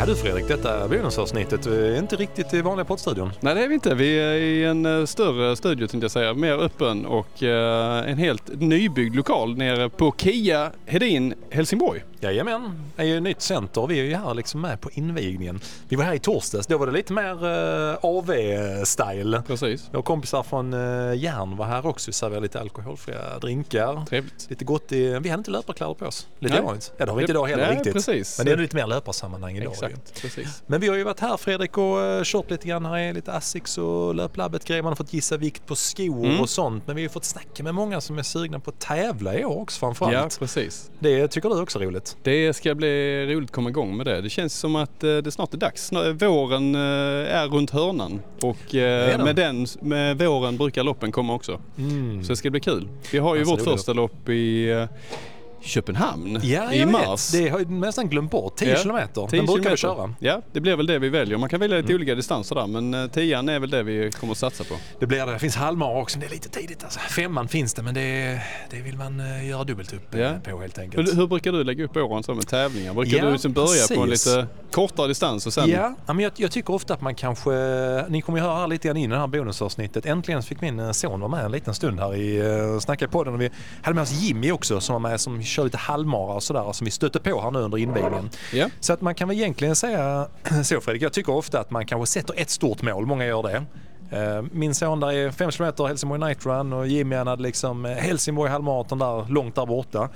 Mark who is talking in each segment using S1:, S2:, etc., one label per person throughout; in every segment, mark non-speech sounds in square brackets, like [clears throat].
S1: Ja du Fredrik, detta bonusavsnittet är inte riktigt i vanliga poddstudion.
S2: Nej det är vi inte. Vi är i en eh, större studio tänkte jag säga. Mer öppen och eh, en helt nybyggd lokal nere på Kia Hedin Helsingborg.
S1: Jajamän, det är ju ett nytt center och vi är ju här liksom med på invigningen. Vi var här i torsdags, då var det lite mer uh, AV-style.
S2: Precis.
S1: Våra kompisar från uh, Järn var här också, vi serverade lite alkoholfria drinkar.
S2: Trevligt.
S1: Lite gott i, vi hade inte löparkläder på oss. Lite ovanligt. Ja det har vi inte idag heller
S2: Nej,
S1: riktigt.
S2: Precis.
S1: Men det är lite mer löparsammanhang idag.
S2: Exakt, precis.
S1: Men vi har ju varit här Fredrik och uh, kört lite grann. Här är lite Asics och löplabbet grejer. Man har fått gissa vikt på skor
S2: Mm.
S1: och sånt. Men vi har ju fått snacka med många som är sugna på att tävla i år också framförallt.
S2: Ja, precis.
S1: Det tycker du också är roligt?
S2: Det ska bli roligt att komma igång med det. Det känns som att eh, det snart är dags. Våren eh, är runt hörnan och eh, med, den, med våren brukar loppen komma också.
S1: Mm.
S2: Så det ska bli kul. Vi har ju
S1: Alltså,
S2: vårt första lopp i Köpenhamn
S1: Ja,
S2: i mars.
S1: vet. Det har jag nästan glömt bort. 10
S2: Ja,
S1: kilometer.
S2: 10
S1: Den brukar vi
S2: kilometer.
S1: köra.
S2: Ja, det blir väl det vi väljer. Man kan välja lite
S1: Mm.
S2: olika distanser där men eh, tian är väl det vi kommer att satsa på.
S1: Det blir det. Det finns halvmara också. men Det är lite tidigt alltså. Femman finns det men det, det vill man eh, göra dubbelt upp eh,
S2: Ja.
S1: på helt enkelt.
S2: Hur, brukar du lägga upp åren så med tävlingar? Brukar
S1: Ja,
S2: du liksom börja på en
S1: precis.
S2: lite kortare distans och sen...
S1: Ja, men jag, jag tycker ofta att man kanske, ni kommer ju höra här lite grann in i det här bonusavsnittet. Äntligen fick min eh, son vara med en liten stund här i Snacka på podden. Och vi hade med oss Jimmy också som var med som kör lite halvmara och sådär som vi stötte på här nu under invigningen.
S2: Ja.
S1: Så att man kan väl egentligen säga [clears throat] så Fredrik, jag tycker ofta att man kanske sätter ett stort mål, många gör det. Eh, Min son där är 5 km Helsingborg Night Run och Jimmy han hade liksom eh, Helsingborg halvmaraton där långt där borta.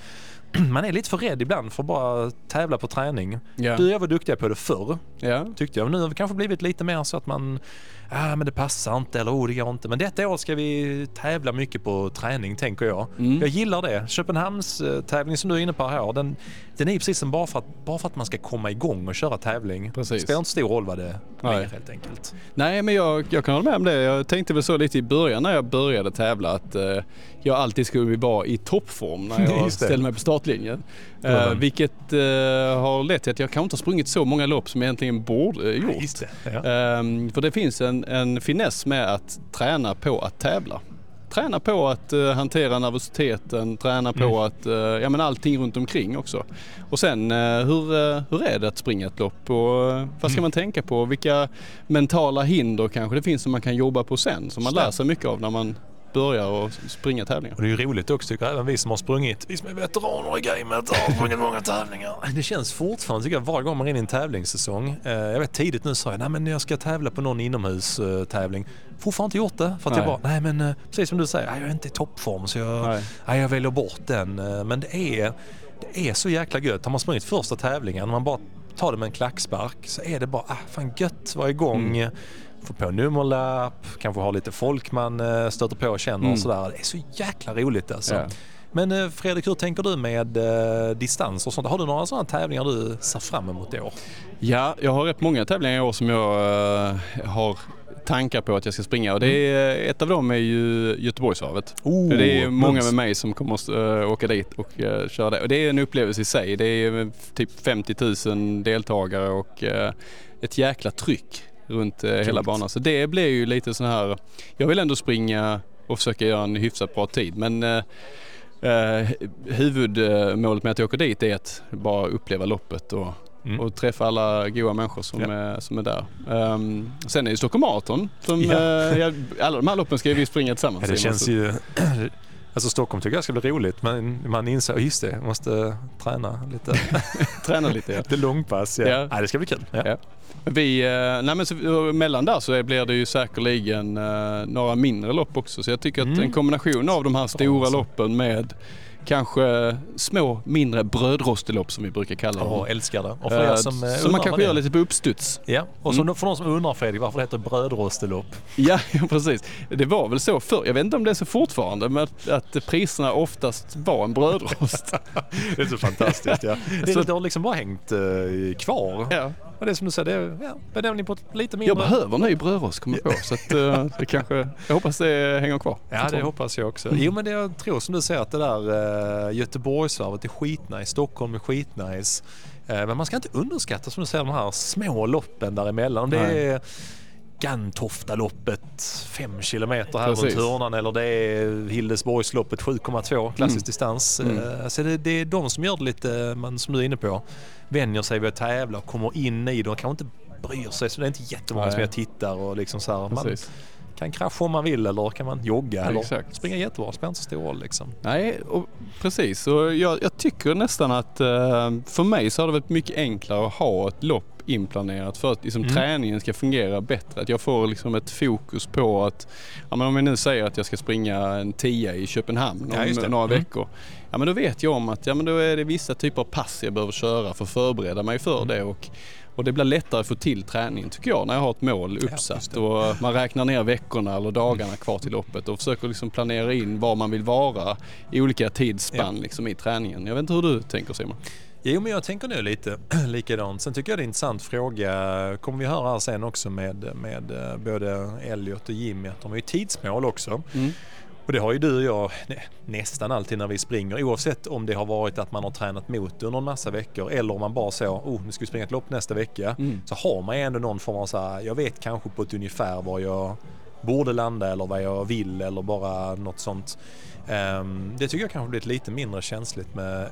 S1: [clears throat] Man är lite för rädd ibland för att bara tävla på träning.
S2: Ja.
S1: Du och jag var duktiga på det förr
S2: ja.
S1: tyckte jag. Nu har vi kanske blivit lite mer så att man, ah, men det passar inte eller oh, det går inte. Men detta år ska vi tävla mycket på träning tänker jag.
S2: Mm.
S1: Jag gillar det. Köpenhamns eh, tävling som du är inne på här, den, den är ju precis som bara för, att, bara för att man ska komma igång och köra tävling.
S2: Precis.
S1: Det spelar inte stor roll vad det
S2: Nej.
S1: blir helt enkelt.
S2: Nej men jag, jag kan hålla med om det. Jag tänkte väl så lite i början när jag började tävla att eh, jag alltid skulle vara i toppform när [laughs] jag ställde mig på startlinjen. Eh, vilket eh, har lett till att jag kanske inte har sprungit så många lopp som jag egentligen borde eh, gjort.
S1: Det. Ja.
S2: Ehm, för det finns en, en finess med att träna på att tävla. Träna på att eh, hantera nervositeten, träna på
S1: Mm.
S2: att, uh, ja men allting runt omkring också. Och sen eh, hur, eh, hur är det att springa ett lopp och eh, vad ska
S1: Mm.
S2: man tänka på? Vilka mentala hinder kanske det finns som man kan jobba på sen som man lär sig mycket av när man börjar att springa tävlingar.
S1: Och det är ju roligt också tycker jag, även vi som har sprungit, vi som är veteraner i gamet har sprungit många tävlingar. Det känns fortfarande tycker jag varje gång man är inne i en tävlingsäsong. Eh, jag vet tidigt nu sa jag, nej men jag ska tävla på någon inomhustävling. Fortfarande inte gjort det för att jag
S2: Nej.
S1: bara, nej men eh, precis som du säger, jag är inte i toppform så jag,
S2: Nej.
S1: nej, jag väljer bort den. Eh, Men det är, det är så jäkla gött. Har man sprungit första tävlingen, man bara tar det med en klackspark så är det bara, ah, fan gött, vara igång.
S2: Mm.
S1: Få på nummerlapp, kanske ha lite folk man eh, stöter på och känner
S2: Mm.
S1: och sådär. Det är så jäkla roligt alltså.
S2: Ja.
S1: Men eh, Fredrik, hur tänker du med eh, distans och sånt? Har du några sådana tävlingar du ser fram emot i år?
S2: Ja, jag har rätt många tävlingar i år som jag eh, har tankar på att jag ska springa och det är, ett av dem är ju Göteborgsvarvet.
S1: Oh,
S2: det är många med mig som kommer att åka dit och köra det. Och det är en upplevelse i sig. Det är typ 50 000 deltagare och ett jäkla tryck runt äh, hela banan. Så det blir ju lite sån här, jag vill ändå springa och försöka göra en hyfsat bra tid men äh, äh, huvudmålet med att jag åker dit är att bara uppleva loppet och
S1: Mm.
S2: och träffa alla goa människor som,
S1: Ja.
S2: är, som är där. Ehm, sen är det Stockholm Marathon. Som,
S1: Ja.
S2: eh, ja, alla de här loppen ska vi springa tillsammans.
S1: Ja, det känns ju... [clears throat] Alltså Stockholm tycker jag ska bli roligt men man inser, just det, jag måste träna lite, [laughs]
S2: Träna lite ja. [laughs]
S1: lite långpass. Ja.
S2: Ja.
S1: Nej, det ska bli kul. Ja.
S2: Ja. Vi, eh, nej men så, mellan där så blir det ju säkerligen eh, några mindre lopp också. Så jag tycker att
S1: Mm.
S2: en kombination av de här stora
S1: alltså.
S2: loppen med kanske små mindre brödrostelopp som vi brukar kalla dem.
S1: Ja, älskar det. Och för
S2: Eh,
S1: er som, eh,
S2: som man kanske gör lite på uppstuds.
S1: Ja, och
S2: Mm.
S1: för de som undrar Fredrik varför det heter brödrostelopp.
S2: Ja, [laughs] ja, precis. Det var väl så förr. Jag vet inte om det är så fortfarande, men att, att priserna oftast var en brödrost. [laughs]
S1: Det är så fantastiskt ja. [laughs] Det,
S2: Så-
S1: det har liksom bara hängt eh, kvar.
S2: ja.
S1: Och det är som du säger, det är ja, benämning på lite
S2: Jag
S1: mindre...
S2: behöver en ny brödrost kommer jag på. Så att, eh, [laughs] det kanske, jag hoppas det hänger kvar.
S1: Ja det hoppas jag också. Jo men det, jag tror som du säger att det där uh, Göteborgsvarvet är skitnice, Stockholm är skitnice. Eh, men man ska inte underskatta som du säger de här små loppen däremellan. Det är, Gantoftaloppet 5 kilometer här
S2: Precis.
S1: runt hörnan eller det är Hildesborgsloppet 7,2 klassisk
S2: Mm.
S1: distans.
S2: Mm.
S1: Eh, Så det, det är de som gör det lite, man, som du är inne på, vänjer sig vid att tävla och kommer in i det och kanske inte bryr sig så det är inte jättemånga
S2: Nej.
S1: som jag tittar och liksom så här, man kan krascha om man vill eller kan man jogga eller
S2: exakt.
S1: springa jättebra, det spelar inte så stor roll liksom.
S2: Nej, och precis. Och jag, jag tycker nästan att eh, för mig så har det varit mycket enklare att ha ett lopp inplanerat för att liksom,
S1: Mm.
S2: träningen ska fungera bättre. Att jag får liksom ett fokus på att, ja, men om jag nu säger att jag ska springa en 10 i Köpenhamn
S1: Ja,
S2: om
S1: det.
S2: några
S1: Mm.
S2: veckor. Ja men då vet jag om att ja, men då är det vissa typer av pass jag behöver köra för att förbereda mig för
S1: Mm.
S2: det. Och, och det blir lättare att få till träningen tycker jag när jag har ett mål uppsatt
S1: det.
S2: och man räknar ner veckorna eller dagarna kvar till loppet och försöker liksom planera in var man vill vara i olika tidsspann liksom i träningen. Jag vet inte hur du tänker Simon?
S1: Jo, men jag tänker nu lite [clears throat] likadant. Sen tycker jag det är en intressant fråga, kommer vi höra här sen också med, med eh, både Elliot och Jimmy, att de har ju tidsmål också.
S2: Mm.
S1: Och det har ju du och jag nä- nästan alltid när vi springer, oavsett om det har varit att man har tränat mot under en massa veckor eller om man bara så, oh nu ska vi springa ett lopp nästa vecka.
S2: Mm.
S1: Så har man ju ändå någon form av så här, jag vet kanske på ett ungefär var jag borde landa eller vad jag vill eller bara något sånt. Ehm, det tycker jag kanske blivit lite mindre känsligt med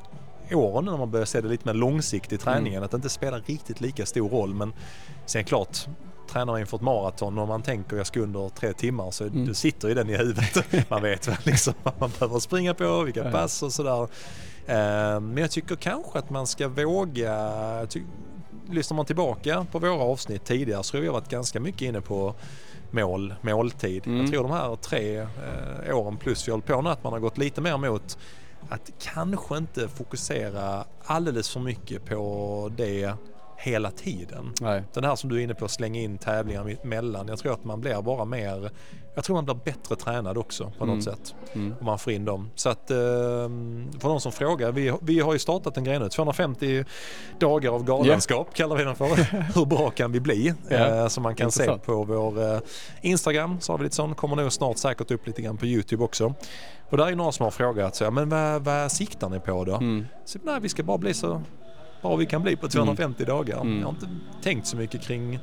S1: åren när man börjar se det lite mer långsiktigt i träningen.
S2: Mm.
S1: Att det inte spelar riktigt lika stor roll. Men sen klart, tränar man inför ett maraton och man tänker jag ska under tre timmar så
S2: Mm.
S1: du sitter ju den i huvudet. [laughs] Man vet väl liksom vad man behöver springa på, vilka pass och sådär. Ehm, Men jag tycker kanske att man ska våga, lyssnar man tillbaka på våra avsnitt tidigare så har vi varit ganska mycket inne på mål, måltid.
S2: Mm.
S1: Jag tror de här tre eh, åren plus vi håller på nu att man har gått lite mer mot att kanske inte fokusera alldeles för mycket på det hela tiden.
S2: Nej.
S1: Den här som du är inne på, slänga in tävlingar mitt emellan. Jag tror att man blir bara mer, jag tror man blir bättre tränad också på
S2: Mm.
S1: något sätt.
S2: Mm.
S1: Om man får in dem. Så att eh, för de som frågar, vi, vi har ju startat en grej nu, 250 dagar av galenskap kallar vi den för. [laughs] Hur bra kan vi bli? Eh, som man kan
S2: Intressant.
S1: se på vår eh, Instagram så har vi lite sån, kommer nog snart säkert upp lite grann på Youtube också. Och där är några som har frågat, så, men vad, vad siktar ni på då?
S2: Mm.
S1: Så, nej, vi ska bara bli så bra vi kan bli på 250 dagar.
S2: Mm.
S1: Jag har inte tänkt så mycket kring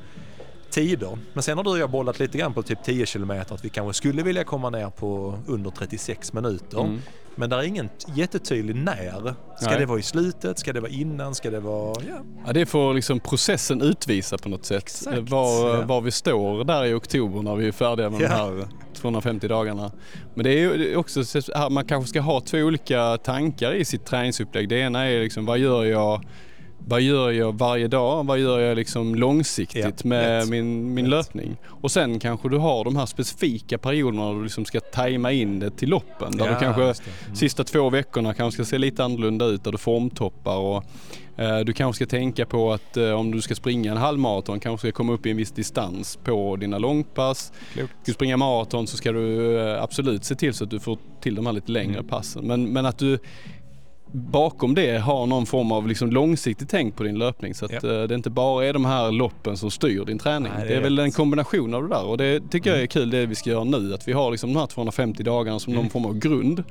S1: tider. Men sen har du och jag bollat lite grann på typ 10 kilometer att vi kanske skulle vilja komma ner på under 36 minuter.
S2: Mm.
S1: Men där är ingen jättetydlig när. Ska
S2: Nej.
S1: det vara i slutet? Ska det vara innan? Ska det vara... Ja.
S2: Ja, det får liksom processen utvisa på något sätt.
S1: Exakt,
S2: Var,
S1: ja.
S2: var vi står där i oktober när vi är färdiga med
S1: Ja.
S2: de här 250 dagarna. Men det är ju också man kanske ska ha två olika tankar i sitt träningsupplägg. Det ena är liksom vad gör jag vad gör jag varje dag? Vad gör jag liksom långsiktigt
S1: Ja,
S2: med
S1: rätt.
S2: min, min
S1: Rätt.
S2: löpning? Och sen kanske du har de här specifika perioderna där du liksom ska tajma in det till loppen. Där
S1: Ja,
S2: du kanske.
S1: Mm.
S2: sista två veckorna kanske ska se lite annorlunda ut där du formtoppar och eh, du kanske ska tänka på att eh, om du ska springa en halvmaraton kanske ska komma upp i en viss distans på dina långpass.
S1: Klokt.
S2: Ska du springa maraton så ska du eh, absolut se till så att du får till de här lite längre
S1: Mm.
S2: passen. Men, men att du bakom det har någon form av liksom långsiktigt tänk på din löpning så att
S1: Ja.
S2: eh, det inte bara är de här loppen som styr din träning.
S1: Nej, det
S2: det,
S1: är
S2: är väl en kombination av det där och det tycker jag är
S1: Mm.
S2: kul det vi ska göra nu. Att vi har liksom de här 250 dagarna som
S1: Mm.
S2: någon form av grund.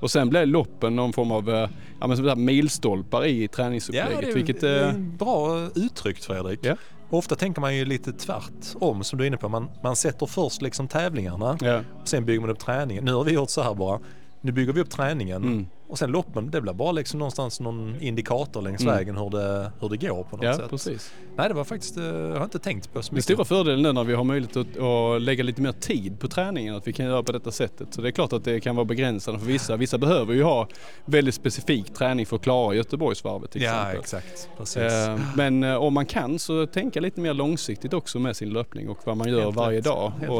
S2: Och sen blir loppen någon form av eh, ja, men som milstolpar i
S1: Ja,
S2: träningsupplägget.
S1: det är,
S2: vilket,
S1: det är
S2: eh,
S1: bra uttryckt Fredrik.
S2: Ja.
S1: Ofta tänker man ju lite tvärtom som du är inne på. Man, man sätter först liksom tävlingarna
S2: ja.
S1: och sen bygger man upp träningen. Nu har vi gjort så här bara. Nu bygger vi upp träningen
S2: Mm.
S1: Och sen loppen, det blir bara liksom någonstans någon indikator längs
S2: Mm.
S1: vägen hur det, hur det går på något
S2: ja,
S1: sätt.
S2: precis.
S1: Nej, det var faktiskt, eh, jag har inte tänkt på så
S2: Den
S1: mycket.
S2: stora fördelen nu när vi har möjlighet att, att lägga lite mer tid på träningen, att vi kan göra på detta sättet. Så det är klart att det kan vara begränsande för vissa. Vissa behöver ju ha väldigt specifik träning för att klara Göteborgsvarvet till
S1: Ja,
S2: exempel.
S1: exakt. Precis.
S2: Eh, Men eh, om man kan så tänka lite mer långsiktigt också med sin löpning och vad man gör
S1: Helt
S2: varje
S1: rätt.
S2: dag.
S1: Helt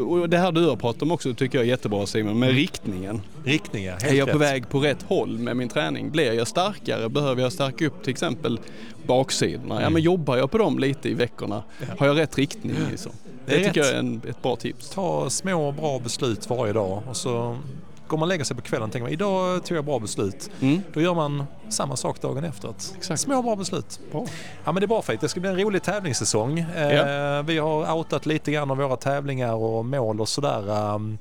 S2: Och, och det här du har pratat om också tycker jag är jättebra Simon, med riktningen.
S1: Riktningar, helt
S2: Är jag på
S1: rätt.
S2: väg på rätt håll med min träning? Blir jag starkare? Behöver jag stärka upp till exempel baksidorna? Ja
S1: Mm.
S2: men jobbar jag på dem lite i veckorna? Har jag rätt riktning? Liksom?
S1: Det
S2: Det, tycker
S1: rätt.
S2: jag är en, ett bra tips.
S1: Ta små bra beslut varje dag och så går man och lägger sig på kvällen och tänker man idag tog jag bra beslut.
S2: Mm.
S1: Då gör man samma sak dagen.
S2: Exakt.
S1: Små bra beslut.
S2: Bra.
S1: Ja men det är bra Fredrik, det ska bli en rolig tävlingssäsong. Eh, Vi har outat lite grann av våra tävlingar och mål och sådär. Um,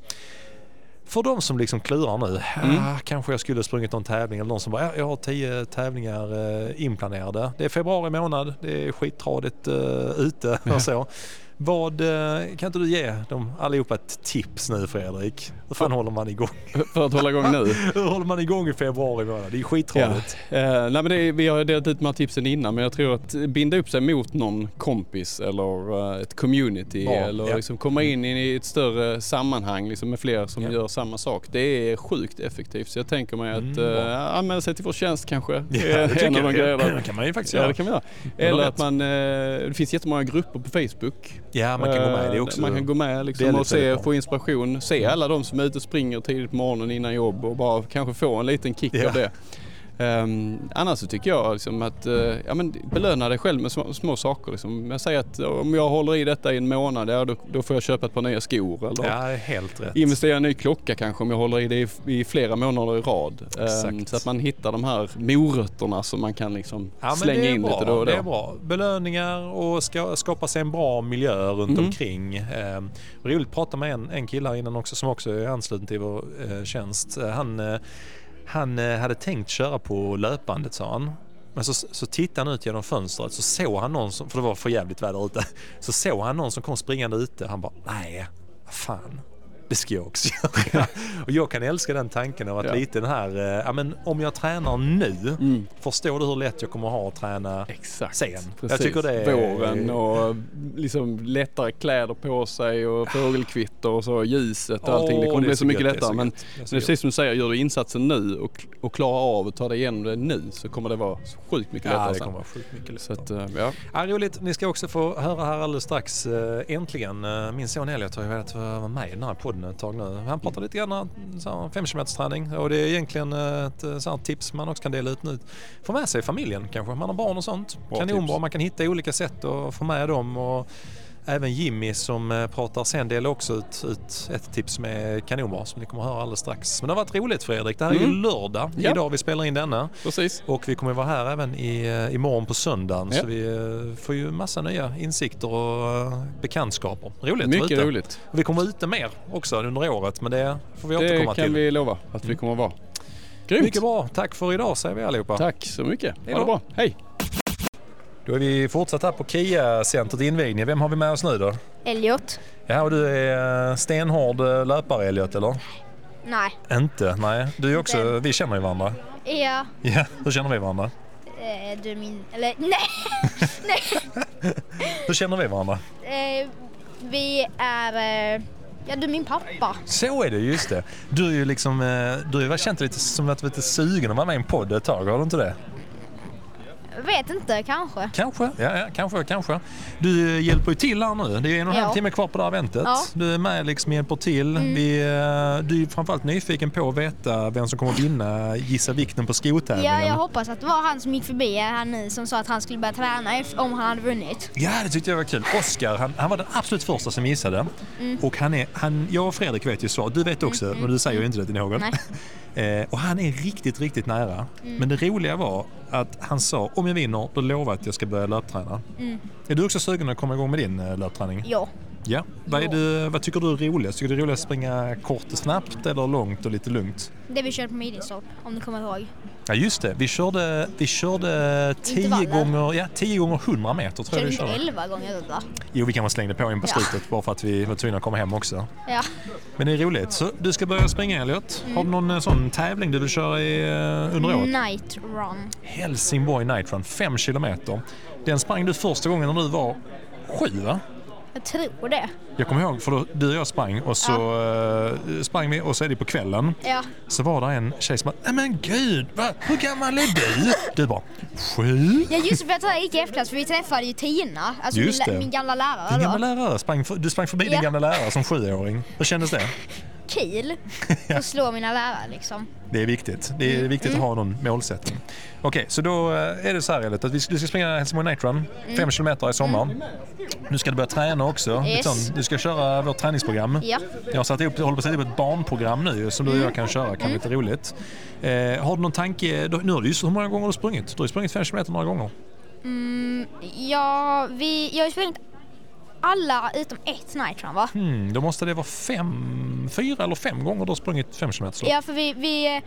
S1: för de som liksom klurar nu,
S2: Mm.
S1: ah, kanske jag skulle sprungit någon tävling eller någon som bara, ja, jag har tio tävlingar eh, inplanerade. Det är februari månad, det är skittradigt eh, ute och så. Vad, eh, kan inte du ge dem allihopa ett tips nu Fredrik? Hur fan håller man igång?
S2: För att hålla igång nu. [laughs]
S1: Hur håller man igång i februari månad? Det är skittråkigt.
S2: Ja. Eh, nej men det är, vi har delat ut de här tipsen innan men jag tror att binda upp sig mot någon kompis eller eh, ett community
S1: Bra,
S2: eller
S1: ja.
S2: liksom komma in i ett större sammanhang liksom med fler som
S1: Ja.
S2: gör samma sak. Det är sjukt effektivt så jag tänker mig att
S1: Mm,
S2: eh, anmäla sig till vår tjänst kanske.
S1: Ja,
S2: Det en av de grejerna.
S1: Det kan man ju faktiskt
S2: Ja
S1: göra.
S2: det kan vi göra. Eller att man, eh, det finns jättemånga grupper på Facebook.
S1: Ja, man kan gå med det
S2: Eh,
S1: också.
S2: Man kan gå med liksom
S1: är
S2: och se, få inspiration. Se alla de som är ute och springer tidigt på morgonen innan jobb och bara kanske få en liten kick
S1: Ja.
S2: av det. Um, annars så tycker jag liksom att eh, ja, men belöna dig själv med små, små saker. Liksom. Jag säger att om jag håller i detta i en månad, ja, då, då får jag köpa ett par nya skor. Eller
S1: Ja, helt rätt.
S2: investera i en ny klocka kanske om jag håller i det i, i flera månader i rad.
S1: Exakt.
S2: så att man hittar de här morötterna som man kan liksom
S1: Ja,
S2: slänga in
S1: bra.
S2: lite då och då.
S1: Det är bra. Belöningar och ska, skapa sig en bra miljö runt
S2: Mm.
S1: omkring. Eh, roligt att prata med en, en kille här innan också som också är ansluten till vår eh, tjänst. Eh, han eh, han eh, hade tänkt köra på löpbandet sa han. Men så, så tittade han ut genom fönstret så såg han någon som, för det var för jävligt väder ute, så såg han någon som kom springande ute. Han bara, nej, vad fan. Det ska jag också göra. och jag kan älska den tanken av att
S2: Ja.
S1: lite den här, eh, ja men om jag tränar nu,
S2: Mm.
S1: förstår du hur lätt jag kommer ha att träna
S2: Exakt.
S1: sen?
S2: Precis.
S1: Jag tycker det är...
S2: Våren och liksom lättare kläder på sig och fågelkvitter och så ljuset och allting. Det kommer bli så mycket
S1: det är
S2: lättare. Men
S1: gött, det är så
S2: det precis som du säger, gör du insatsen nu och, och klarar av att ta dig igenom det nu så kommer det vara så sjukt mycket
S1: Ja,
S2: lättare
S1: det
S2: sen.
S1: kommer vara sjukt mycket
S2: Så
S1: lättare.
S2: att, eh, ja.
S1: Ja, roligt. Ni ska också få höra här alldeles strax. eh, Äntligen. Min son Elliot har ju velat vara med i den här podden ett tag nu. Han pratar lite grann här, 5 km träning och det är egentligen eh, ett eh, så här tips man också kan dela ut nu. Få med sig familjen kanske. Man har barn och sånt.
S2: Bra
S1: Kanonbra.
S2: tips.
S1: Man kan hitta olika sätt att få med dem. Och Även Jimmy som eh, pratar sen delar också ut, ut ett tips med kanonbra som ni kommer att höra alldeles strax. Men det har varit roligt Fredrik. Det här är ju
S2: Mm.
S1: lördag
S2: Ja.
S1: idag vi spelar in denna.
S2: Precis.
S1: Och vi kommer vara här även i, eh, imorgon på söndagen
S2: Ja.
S1: så vi eh, får ju massa nya insikter och bekantskaper. Roligt att
S2: Mycket roligt.
S1: Och vi kommer vara ute mer också under året men det får vi
S2: Det
S1: återkomma
S2: kan
S1: till.
S2: vi lova att vi kommer att vara. Grymt.
S1: Mycket bra. Tack för idag säger vi allihopa.
S2: Tack så mycket.
S1: Hej
S2: Ha det bra. Hej.
S1: Då är vi fortsatt här på KIA-centret invigning. Vem har vi med oss nu då?
S3: Elliot?
S1: Ja, och du är eh, stenhård eh, löpare Elliot eller?
S3: Nej.
S1: Inte? Nej. Du är också,
S3: Den.
S1: vi känner ju varandra.
S3: Ja,
S1: Ja, hur känner vi varandra?
S3: eh, du är min... Eller [laughs] nej!
S1: Hur känner vi varandra?
S3: Eh, vi är... Eh, ja, du är min pappa.
S1: Så är det, just det. Du är ju liksom, du har ju känt lite som att du är lite sugen att vara med i en podd ett tag, har du inte det?
S3: Vet inte, kanske.
S1: Kanske, ja, ja kanske, kanske. Du eh, hjälper ju till här nu. Det är en och en
S3: Ja.
S1: halv timme kvar på det här eventet.
S3: Ja.
S1: Du är med liksom hjälper till.
S3: Mm.
S1: Vi, eh, du är framförallt nyfiken på att veta vem som kommer vinna Gissa vikten på skotävlingen.
S3: Ja, jag hoppas att det var han som gick förbi här nu som sa att han skulle börja träna om han hade vunnit.
S1: Ja, det tyckte jag var kul. Oskar, han, han var den absolut första som gissade.
S3: Mm.
S1: Och han är, han, jag och Fredrik vet ju så. Du vet också, men du säger ju inte det till någon. [laughs] Eh, och han är riktigt, riktigt nära.
S3: Mm.
S1: Men det roliga var att han sa om jag vinner, då lovar jag att jag ska börja löpträna.
S3: Mm.
S1: Är du också sugen att komma igång med din eh, löpträning?
S3: Ja.
S1: Ja. Vad, du, vad tycker du är roligast? Tycker du det är roligast att springa kort och snabbt eller långt och lite lugnt?
S3: Det vi körde på Midgårdstorp, om du kommer ihåg.
S1: Ja just det, vi körde, vi körde 10
S3: Intervaller.
S1: gånger, ja, 10 gånger 100 meter tror jag
S3: vi
S1: körde.
S3: 11 gånger detta?
S1: Jo vi kanske slängde på en på
S3: Ja.
S1: slutet bara för att vi var tvungna att komma hem också.
S3: Ja.
S1: Men det är roligt. Så du ska börja springa Elliot. Har du någon eh, sån tävling du vill köra i, eh, under året?
S3: Night Run.
S1: Helsingborg Night Run, 5 kilometer. Den sprang du första gången när du var sju va?
S3: Jag tror det.
S1: Jag kommer ihåg för då, du och jag sprang och så eh, sprang vi och så är det på kvällen.
S3: Ja.
S1: Så var det en tjej som bara, nej men gud, va? hur gammal är du? Du bara, sju?
S3: Ja just för att jag gick i F-klass för vi träffade ju Tina, alltså min, min gamla lärare
S1: Din gamla lärare, sprang, du sprang förbi din
S3: Ja.
S1: gamla lärare som sjuåring. Hur kändes det?
S3: Kul att [laughs] slå mina lärare liksom.
S1: Det är viktigt. Det är viktigt att ha någon målsättning. Okej, så då eh, är det så här Elliot, att vi ska, du ska springa Helsingborg Night Run, fem kilometer i sommar. Nu ska du börja träna också.
S3: Yes.
S1: Sån, Du ska köra vårt träningsprogram.
S3: Ja.
S1: Jag har satt ihop, håller på att sätta ihop ett barnprogram nu som du och jag kan köra. kan bli lite roligt. Eh, har du någon tanke? Nu har du hur många gånger har du sprungit? Du har ju sprungit fem kilometer några gånger.
S3: Mm, ja, vi, jag har sprungit alla utom ett night run va?
S1: Hmm, då måste det vara fem, fyra eller fem gånger du har sprungit fem kilometer.
S3: Ja för vi, vi eh,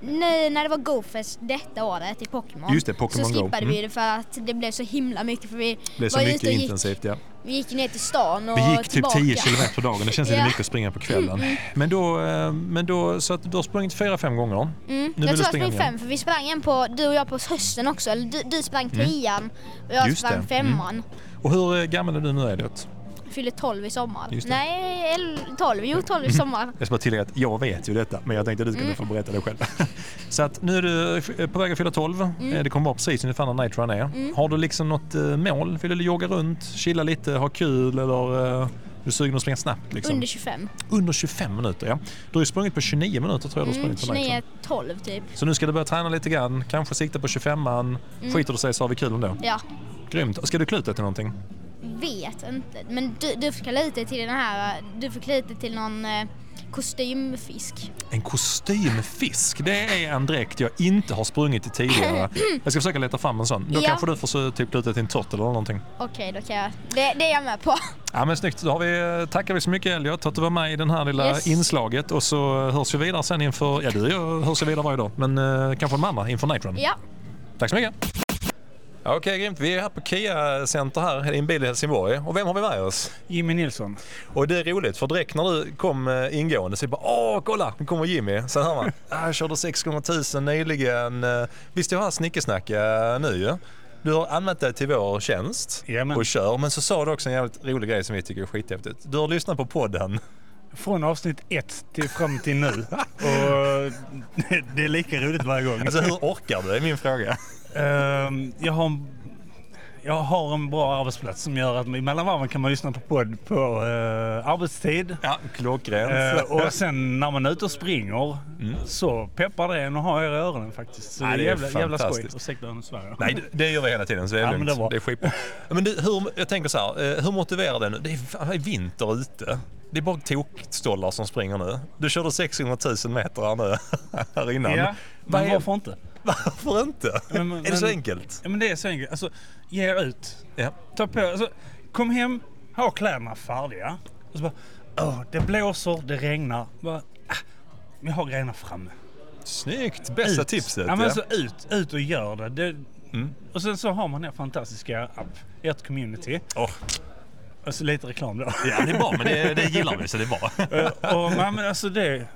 S3: nu när det var GoFest detta året i Pokémon
S1: Just det, Pokémon
S3: så
S1: Go.
S3: skippade
S1: Mm.
S3: vi det för att det blev så himla mycket för vi
S1: Det blev så
S3: var
S1: mycket
S3: ute och gick
S1: intensivt ja.
S3: Vi gick ner till stan och
S1: Vi gick typ. 10 kilometer på dagen. Det känns lite
S3: Ja.
S1: mycket att springa på kvällen. Men då, eh, men då så att du har sprungit fyra, fem gånger.
S3: Mm.
S1: Nu
S3: Jag tror jag sprang fem för vi sprang en på, du och jag på hösten också. Eller du, du sprang tian och jag
S1: Just
S3: sprang
S1: det.
S3: femman.
S1: Och hur eh, gammal är du nu Elliot?
S3: Fyllde 12 i sommar. Nej, el- 12. Jo, 12 i sommar.
S1: Jag ska bara tillägga att jag vet ju detta, men jag tänkte att du skulle
S3: Mm.
S1: få berätta det själv. [laughs] Så att nu är du eh, på väg att fylla 12.
S3: Mm.
S1: Eh, Det kommer vara precis ungefär när Night Run är. Har du liksom något mål? Vill du jogga runt, chilla lite, ha kul eller är du sugen att springa snabbt? Liksom?
S3: Under 25.
S1: Under 25 minuter, ja. Du har ju sprungit på 29 minuter tror jag du har
S3: Mm,
S1: sprungit på Night Run.
S3: 29, 12 typ.
S1: Så nu ska du börja träna lite grann, kanske sikta på 25an.
S3: Mm.
S1: Skiter du sig så har vi kul ändå.
S3: Ja,
S1: Grymt. Ska du klä ut dig till någonting?
S3: vet inte. Men du, du får klä ut dig till den här, du får klä ut dig till någon eh, kostymfisk.
S1: En kostymfisk, det är en dräkt jag inte har sprungit i tidigare. [clears throat] Jag ska försöka leta fram en sån. Då
S3: Ja.
S1: kanske du får så, typ klä ut dig till en turtle eller någonting.
S3: Okej, då kan jag. Det, det är jag med på.
S1: Ja men snyggt, då har vi, tackar vi så mycket Elliot att du var med i det här lilla
S3: Yes.
S1: inslaget och så hörs vi vidare sen inför, ja du och jag hörs vi vidare varje dag, men eh, kanske de andra inför Night Run.
S3: Ja.
S1: Tack så mycket. Okej, grymt. Vi är här på Kia Center här i en bil i Helsingborg. Och vem har vi med oss?
S4: Jimmy Nilsson.
S1: Och det är roligt för direkt när du kom eh, ingående så är det bara åh kolla, nu kommer Jimmy. Sen hör man, ah, [laughs] jag körde 600 000 nyligen. Eh, Vi står här och snickesnacka nu ju. Du har anmält dig till vår tjänst
S4: Jajamän.
S1: och kör. Men så sa du också en jävligt rolig grej som vi tycker är skithäftigt. Du har lyssnat på podden.
S4: Från avsnitt ett till fram till nu. [laughs] Och [laughs] det är lika roligt varje gång.
S1: Alltså hur orkar du? är min fråga.
S4: Ehm, jag, har en, jag har en bra arbetsplats som gör att mellan varven kan man lyssna på podd på eh, arbetstid.
S1: Ja, klockrent.
S4: Eh, och sen när man är ute och springer så peppar det en att ha er i öronen faktiskt. Så
S1: Ja,
S4: det är jävla, jävla skoj. Ursäkta jag svär.
S1: Nej, det- gör vi hela tiden så det är
S4: Ja,
S1: lugnt.
S4: men det
S1: det är skitbra. Men du, hur, jag tänker så här, eh, hur motiverar det nu? Det är vinter ute. Det är bara tokstollar som springer nu. Du körde 600 000 meter här nu, [laughs] här innan.
S4: Ja, men varför inte? [laughs]
S1: Varför inte?
S4: Men- men-
S1: är det så enkelt?
S4: Ja, men det är så enkelt. Alltså, ge er ut.
S1: Ja.
S4: Ta på, alltså, kom hem, ha kläderna färdiga. Och så bara, åh, det blåser, det regnar. Bara, ah, jag har grejerna framme.
S1: Snyggt! Bästa
S4: ut.
S1: tipset.
S4: Ja, men alltså, ut, ut och gör det. det
S1: Mm.
S4: Och sen så har man er fantastiska app, ert community.
S1: Åh,
S4: Alltså lite reklam då.
S1: ja, det är bra, men det, det gillar vi så det är bra. [laughs]
S4: Eh, och, men, men alltså det,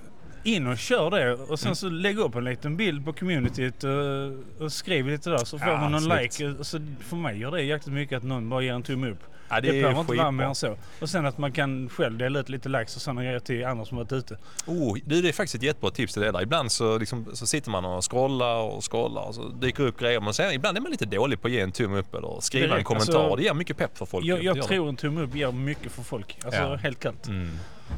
S4: in och kör det och sen så lägg upp en liten bild på communityt och, och skriv lite där så får
S1: Ja,
S4: man någon
S1: snyggt.
S4: like. Alltså, för mig gör det jäkligt mycket att någon bara ger en tumme upp.
S1: Ja,
S4: Det, behöver inte vara mer än så. Och sen att man kan själv dela ut lite likes och sådana grejer till andra som varit ute.
S1: Oh, det är faktiskt ett jättebra tips till det där. Ibland så, liksom, så sitter man och scrollar och scrollar och så dyker upp grejer. Men sen, ibland är man lite dålig på att ge en tumme upp eller skriva en
S4: Direkt,
S1: kommentar.
S4: alltså,
S1: det ger mycket pepp för folk.
S4: Jag, jag tror en tumme upp ger mycket för folk. Alltså
S1: Ja.
S4: helt kallt.
S1: Mm.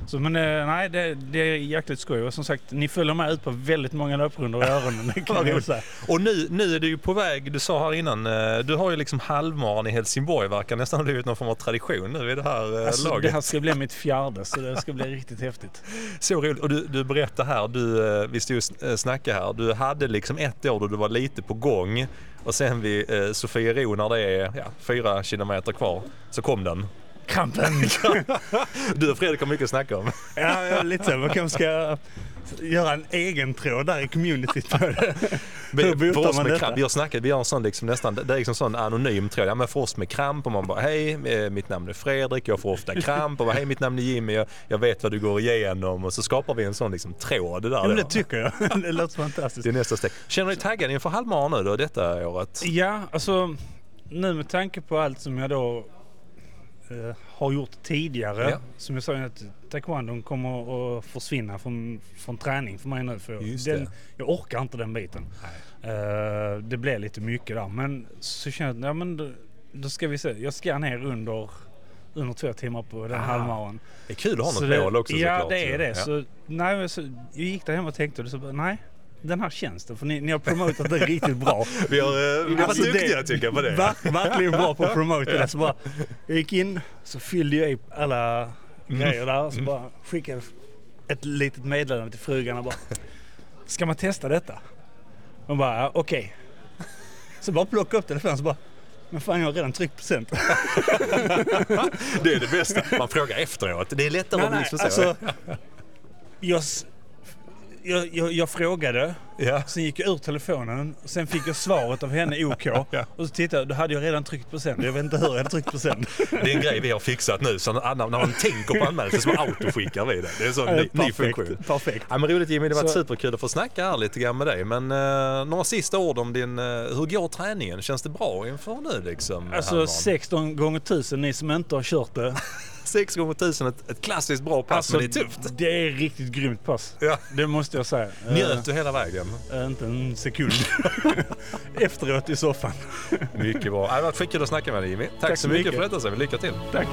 S4: Så, men eh, nej, det, det är jäkligt skoj. Och som sagt, ni följer med ut på väldigt många löprundor i öronen. Det kan jag säga.
S1: Och nu, nu är du ju på väg, du sa här innan, eh, du har ju liksom halvmaran i Helsingborg verkar nästan ha blivit någon form av tradition nu i det här eh,
S4: Alltså,
S1: laget.
S4: det här ska bli mitt fjärde så det ska bli riktigt häftigt. [laughs]
S1: Så roligt. Och du, du berättar här, du, vi stod och snackade här, du hade liksom ett år då du var lite på gång och sen vid eh, Sofiero när det är ja, fyra kilometer kvar så kom den.
S4: Krampen! [laughs]
S1: Du och Fredrik har mycket att snacka om.
S4: ja, lite så. Man kanske ska göra en egen tråd där i communityt. Hur
S1: För
S4: botar
S1: oss
S4: man
S1: med
S4: detta?
S1: kramp, vi har snackat, vi har en sån liksom nästan, det är liksom sån anonym tråd. Ja men för oss med kramp och man bara hej, eh, mitt namn är Fredrik, jag får ofta kramp och bara, hej mitt namn är Jimmy, jag, jag vet vad du går igenom och så skapar vi en sån liksom tråd där.
S4: Ja, men det tycker jag. [laughs] Det låter fantastiskt.
S1: det är nästa steg. Känner du dig taggad inför halvmaran nu då, detta året?
S4: Ja, alltså nu med tanke på allt som jag då eh, har gjort tidigare.
S1: Ja.
S4: Som jag sa att taekwondon kommer att försvinna från, från träning för mig nu. För den, jag orkar inte den biten. Eh, det blir lite mycket där. Men så känner jag att ja, men då, då ska vi se. Jag ska ner under, under två timmar på den
S1: Ah,
S4: halvmaran.
S1: Det är kul att ha något mål också
S4: Ja,
S1: såklart.
S4: det är det.
S1: Ja.
S4: Så, nej, så, jag gick där hem och tänkte och så bara, nej. Den här tjänsten, för ni, ni har promotat det riktigt bra. [laughs]
S1: Vi har, eh, vi har
S4: Alltså,
S1: varit
S4: det-
S1: duktiga tycker jag på det.
S4: Ver, verkligen bra på att promota det. Så bara, jag gick in, så fyllde jag i alla grejer där. Så bara skickade ett litet meddelande till frugan och bara, ska man testa detta? Hon bara, ja, okej. Så bara plocka upp telefonen så bara, men fan jag har redan tryckt på center. [laughs]
S1: Det är det bästa. Man frågar efteråt. Det är lättare
S4: Nej,
S1: att
S4: nej,
S1: liksom så.
S4: alltså, jag, jag, jag, jag frågade
S1: Ja.
S4: Sen gick jag ur telefonen, sen fick jag svaret av henne OK. [laughs]
S1: Ja.
S4: Och så tittade jag, då hade jag redan tryckt på sänd. Jag vet inte hur jag hade tryckt på sänd.
S1: Det är en grej vi har fixat nu. Så när, man tänker på anmälan så autoskickar vi det. Det är en sån ny, ny funktion.
S4: Perfekt. Perfekt.
S1: Ja, men roligt Jimmy, det har varit
S4: Så-
S1: superkul att få snacka här lite grann med dig. Men eh, några sista ord om din, eh, hur går träningen? Känns det bra inför nu liksom?
S4: Alltså
S1: Herman?
S4: 16 gånger 1000, ni som inte har kört det. [laughs]
S1: Sex gånger tusen, ett, ett klassiskt bra pass,
S4: Alltså,
S1: men det är tufft.
S4: Det är riktigt grymt pass.
S1: Ja.
S4: Det måste jag säga.
S1: Njöt du hela vägen?
S4: Eh, inte en sekund. [laughs] Efteråt i soffan.
S1: Mycket bra. Det har varit skitkul att snacka med dig Jimmy. Tack,
S4: Tack
S1: så mycket för detta. Lycka till.
S4: Tack.